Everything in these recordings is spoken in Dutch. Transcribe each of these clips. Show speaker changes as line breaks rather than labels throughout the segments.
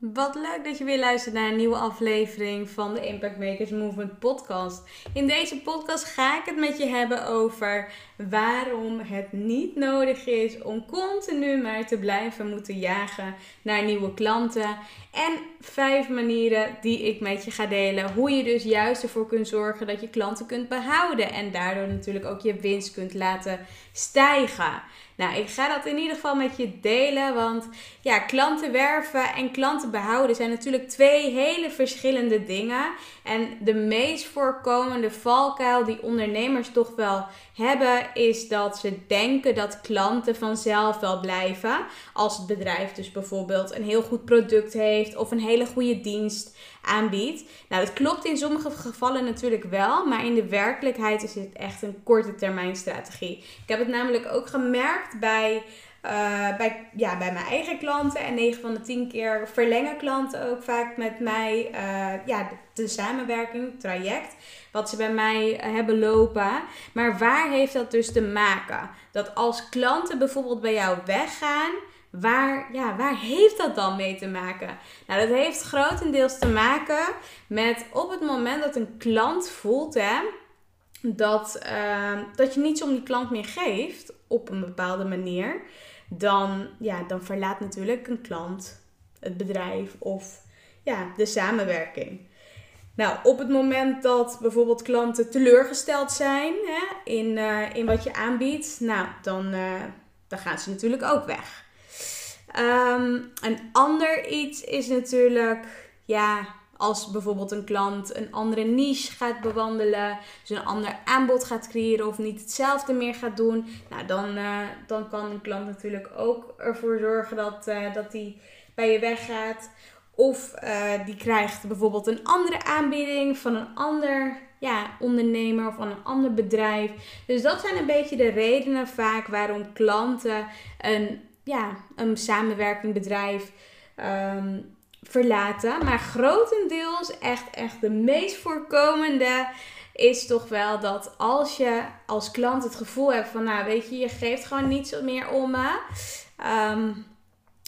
Wat leuk dat je weer luistert naar een nieuwe aflevering van de Impact Makers Movement podcast. In deze podcast ga ik het met je hebben over waarom het niet nodig is om continu maar te blijven moeten jagen naar nieuwe klanten. En vijf manieren die ik met je ga delen. Hoe je dus juist ervoor kunt zorgen dat je klanten kunt behouden. En daardoor natuurlijk ook je winst kunt laten stijgen. Nou, ik ga dat in ieder geval met je delen. Want ja, klanten werven en klanten behouden zijn natuurlijk twee hele verschillende dingen. En de meest voorkomende valkuil die ondernemers toch wel hebben, is dat ze denken dat klanten vanzelf wel blijven. Als het bedrijf dus bijvoorbeeld een heel goed product heeft of een hele goede dienst aanbiedt. Nou, dat klopt in sommige gevallen natuurlijk wel, maar in de werkelijkheid is het echt een korte termijn strategie. Ik heb het namelijk ook gemerkt bij. Uh, bij, ja, bij mijn eigen klanten. En 9 van de 10 keer verlengen klanten ook vaak met mij uh, ja, de, samenwerking, traject. Wat ze bij mij uh, hebben lopen. Maar waar heeft dat dus te maken? Dat als klanten bijvoorbeeld bij jou weggaan, Waar, ja, waar heeft dat dan mee te maken? Nou, dat heeft grotendeels te maken met op het moment dat een klant voelt hè, dat, uh, dat je niets om die klant meer geeft op een bepaalde manier, dan, ja, dan verlaat natuurlijk een klant het bedrijf of ja, de samenwerking. Nou, op het moment dat bijvoorbeeld klanten teleurgesteld zijn hè, in, uh, in wat je aanbiedt, nou, dan, uh, dan gaan ze natuurlijk ook weg. Um, een ander iets is natuurlijk, ja, als bijvoorbeeld een klant een andere niche gaat bewandelen, dus een ander aanbod gaat creëren of niet hetzelfde meer gaat doen, nou dan, uh, dan kan een klant natuurlijk ook ervoor zorgen dat, dat die bij je weggaat. Of uh, die krijgt bijvoorbeeld een andere aanbieding van een ander ja, ondernemer of van een ander bedrijf. Dus dat zijn een beetje de redenen vaak waarom klanten een ja, een samenwerking bedrijf um, verlaten. Maar grotendeels, echt, echt de meest voorkomende is toch wel dat als je als klant het gevoel hebt van, nou weet je, je geeft gewoon niets meer om me. Um,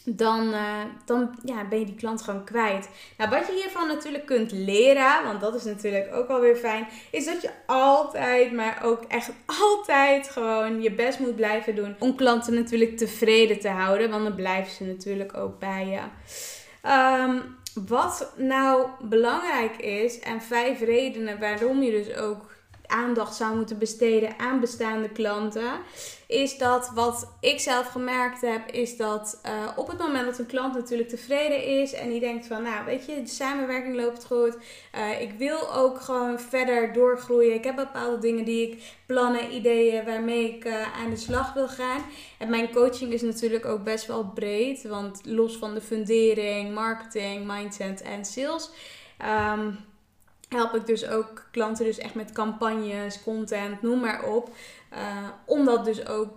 dan, uh, dan ja, ben je die klant gewoon kwijt. Nou, wat je hiervan natuurlijk kunt leren, want dat is natuurlijk ook alweer fijn, is dat je altijd, maar ook echt altijd gewoon je best moet blijven doen om klanten natuurlijk tevreden te houden, want dan blijven ze natuurlijk ook bij je. Um, wat nou belangrijk is en vijf redenen waarom je dus ook aandacht zou moeten besteden aan bestaande klanten, is dat wat ik zelf gemerkt heb, is dat uh, op het moment dat een klant natuurlijk tevreden is en die denkt van, nou weet je, de samenwerking loopt goed, uh, ik wil ook gewoon verder doorgroeien, ik heb bepaalde dingen die ik plannen, ideeën waarmee ik uh, aan de slag wil gaan. En mijn coaching is natuurlijk ook best wel breed, want los van de fundering, marketing, mindset en sales. Um, help ik dus ook klanten dus echt met campagnes, content, noem maar op. Uh, om dat dus ook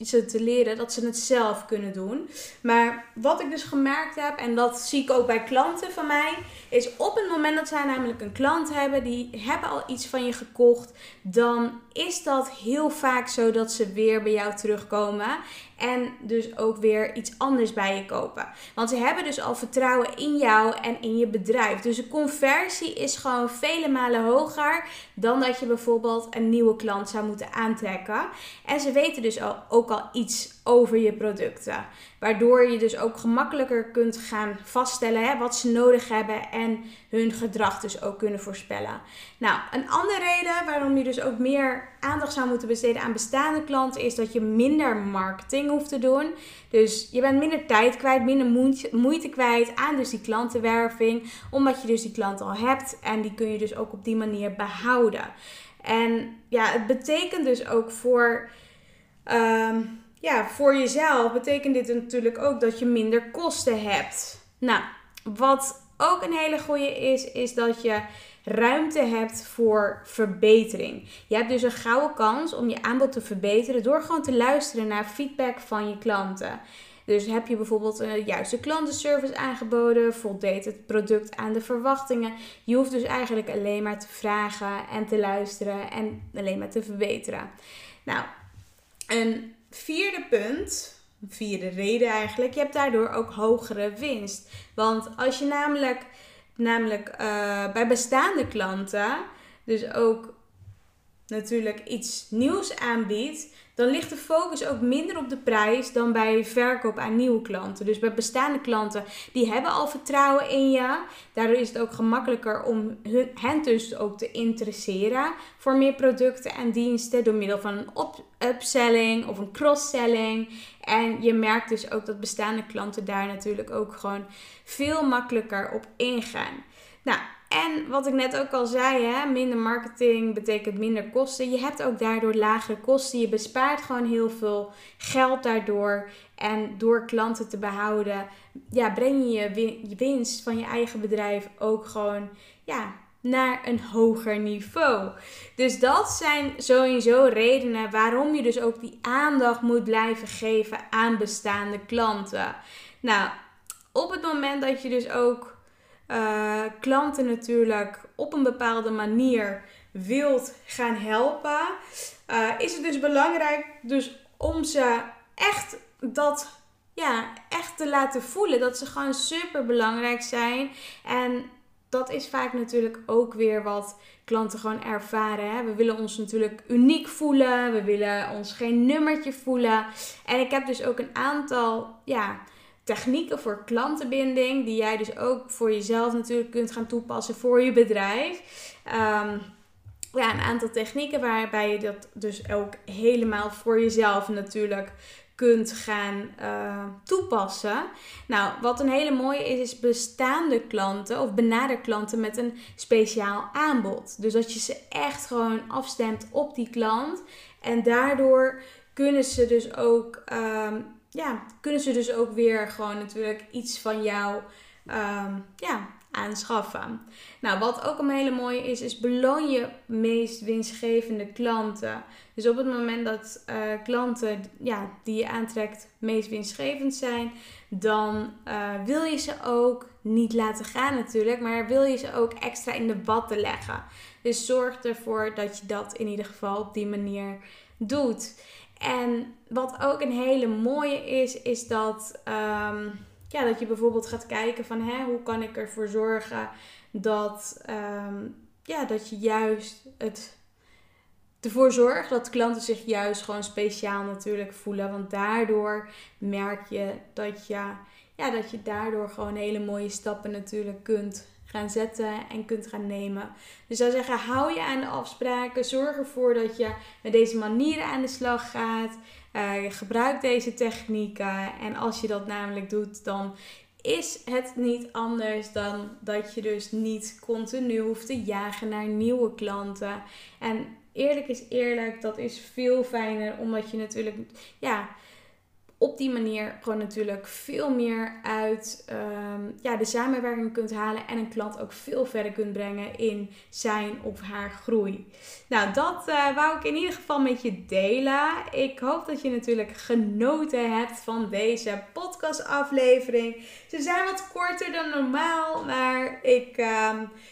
ze te leren dat ze het zelf kunnen doen. Maar wat ik dus gemerkt heb, en dat zie ik ook bij klanten van mij, is op het moment dat zij namelijk een klant hebben, die hebben al iets van je gekocht, dan is dat heel vaak zo dat ze weer bij jou terugkomen. En dus ook weer iets anders bij je kopen. Want ze hebben dus al vertrouwen in jou en in je bedrijf. Dus de conversie is gewoon vele malen hoger dan dat je bijvoorbeeld een nieuwe klant zou moeten aantrekken. En ze weten dus ook al iets over je producten. Waardoor je dus ook gemakkelijker kunt gaan vaststellen hè, wat ze nodig hebben en hun gedrag dus ook kunnen voorspellen. Nou, een andere reden waarom je dus ook meer aandacht zou moeten besteden aan bestaande klanten is dat je minder marketing hoeft te doen. Dus je bent minder tijd kwijt, minder moeite kwijt aan dus die klantenwerving, omdat je dus die klant al hebt en die kun je dus ook op die manier behouden. En ja, het betekent dus ook voor. Ehm, ja, voor jezelf betekent dit natuurlijk ook dat je minder kosten hebt. Nou, wat ook een hele goede is, is dat je ruimte hebt voor verbetering. Je hebt dus een gouden kans om je aanbod te verbeteren door gewoon te luisteren naar feedback van je klanten. Dus heb je bijvoorbeeld een juiste klantenservice aangeboden, voldeed het product aan de verwachtingen. Je hoeft dus eigenlijk alleen maar te vragen en te luisteren en alleen maar te verbeteren. Nou, een vierde punt, vierde reden eigenlijk, je hebt daardoor ook hogere winst. Want als je namelijk, namelijk uh, bij bestaande klanten dus ook natuurlijk iets nieuws aanbiedt, dan ligt de focus ook minder op de prijs dan bij verkoop aan nieuwe klanten. Dus bij bestaande klanten, die hebben al vertrouwen in je. Daardoor is het ook gemakkelijker om hen dus ook te interesseren voor meer producten en diensten door middel van een upselling of een cross-selling. En je merkt dus ook dat bestaande klanten daar natuurlijk ook gewoon veel makkelijker op ingaan. Nou, en wat ik net ook al zei, hè, minder marketing betekent minder kosten. Je hebt ook daardoor lagere kosten. Je bespaart gewoon heel veel geld daardoor. En door klanten te behouden, ja, breng je je winst van je eigen bedrijf ook gewoon ja, naar een hoger niveau. Dus dat zijn sowieso redenen waarom je dus ook die aandacht moet blijven geven aan bestaande klanten. Nou, op het moment dat je dus ook uh, klanten natuurlijk op een bepaalde manier wilt gaan helpen, uh, is het dus belangrijk dus om ze echt dat ja, echt te laten voelen dat ze gewoon super belangrijk zijn en dat is vaak natuurlijk ook weer wat klanten gewoon ervaren. Hè? We willen ons natuurlijk uniek voelen. We willen ons geen nummertje voelen. En ik heb dus ook een aantal ja, technieken voor klantenbinding, die jij dus ook voor jezelf natuurlijk kunt gaan toepassen voor je bedrijf. Um, ja, een aantal technieken waarbij je dat dus ook helemaal voor jezelf natuurlijk kunt gaan uh, toepassen. Nou, wat een hele mooie is, is bestaande klanten of benader klanten met een speciaal aanbod. Dus dat je ze echt gewoon afstemt op die klant. En daardoor kunnen ze dus ook um, ja, kunnen ze dus ook weer gewoon natuurlijk iets van jou um, ja, aanschaffen. Nou, wat ook een hele mooie is, is beloon je meest winstgevende klanten. Dus op het moment dat uh, klanten ja, die je aantrekt meest winstgevend zijn, dan uh, wil je ze ook niet laten gaan natuurlijk, maar wil je ze ook extra in de watten leggen. Dus zorg ervoor dat je dat in ieder geval op die manier doet. En wat ook een hele mooie is, is dat, um, ja, dat je bijvoorbeeld gaat kijken van hè, hoe kan ik ervoor zorgen dat, um, ja, dat je juist het ervoor zorgt dat klanten zich juist gewoon speciaal natuurlijk voelen. Want daardoor merk je dat je, ja, dat je daardoor gewoon hele mooie stappen natuurlijk kunt gaan zetten en kunt gaan nemen. Dus zou zeggen, hou je aan de afspraken. Zorg ervoor dat je met deze manieren aan de slag gaat. Uh, gebruik deze technieken. En als je dat namelijk doet, dan is het niet anders dan dat je dus niet continu hoeft te jagen naar nieuwe klanten. En eerlijk is eerlijk, dat is veel fijner, omdat je natuurlijk, ja op die manier gewoon natuurlijk veel meer uit ehm, ja, de samenwerking kunt halen en een klant ook veel verder kunt brengen in zijn of haar groei. Nou, dat uh, wou ik in ieder geval met je delen. Ik hoop dat je natuurlijk genoten hebt van deze podcastaflevering. Ze zijn wat korter dan normaal, maar ik uh,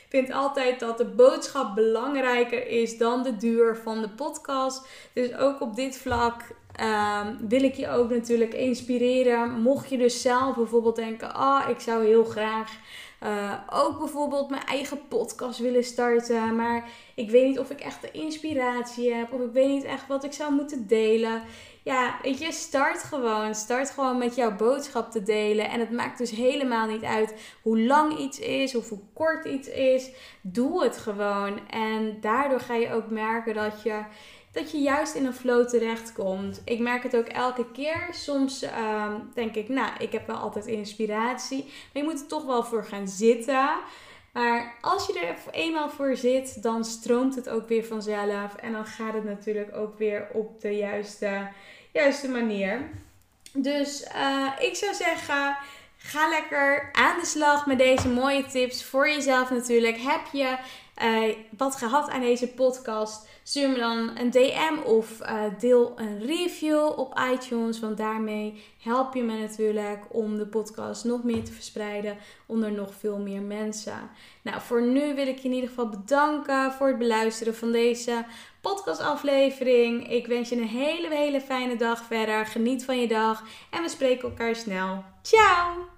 vind altijd dat de boodschap belangrijker is dan de duur van de podcast. Dus ook op dit vlak Um, wil ik je ook natuurlijk inspireren. Mocht je dus zelf bijvoorbeeld denken: Ah, oh, ik zou heel graag uh, ook bijvoorbeeld mijn eigen podcast willen starten. Maar ik weet niet of ik echt de inspiratie heb. Of ik weet niet echt wat ik zou moeten delen. Ja, weet je, start gewoon. Start gewoon met jouw boodschap te delen. En het maakt dus helemaal niet uit hoe lang iets is of hoe kort iets is. Doe het gewoon. En daardoor ga je ook merken dat je dat je juist in een flow terechtkomt. Ik merk het ook elke keer. Soms ehm, denk ik, nou, ik heb wel altijd inspiratie. Maar je moet er toch wel voor gaan zitten. Maar als je er eenmaal voor zit, dan stroomt het ook weer vanzelf. En dan gaat het natuurlijk ook weer op de juiste, juiste manier. Dus uh, ik zou zeggen, ga lekker aan de slag met deze mooie tips voor jezelf natuurlijk. Heb je uh, wat gehad aan deze podcast? Stuur me dan een DM of uh, deel een review op iTunes. Want daarmee help je me natuurlijk om de podcast nog meer te verspreiden onder nog veel meer mensen. Nou, voor nu wil ik je in ieder geval bedanken voor het beluisteren van deze podcastaflevering. Ik wens je een hele, hele fijne dag verder. Geniet van je dag en we spreken elkaar snel. Ciao!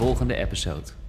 volgende episode.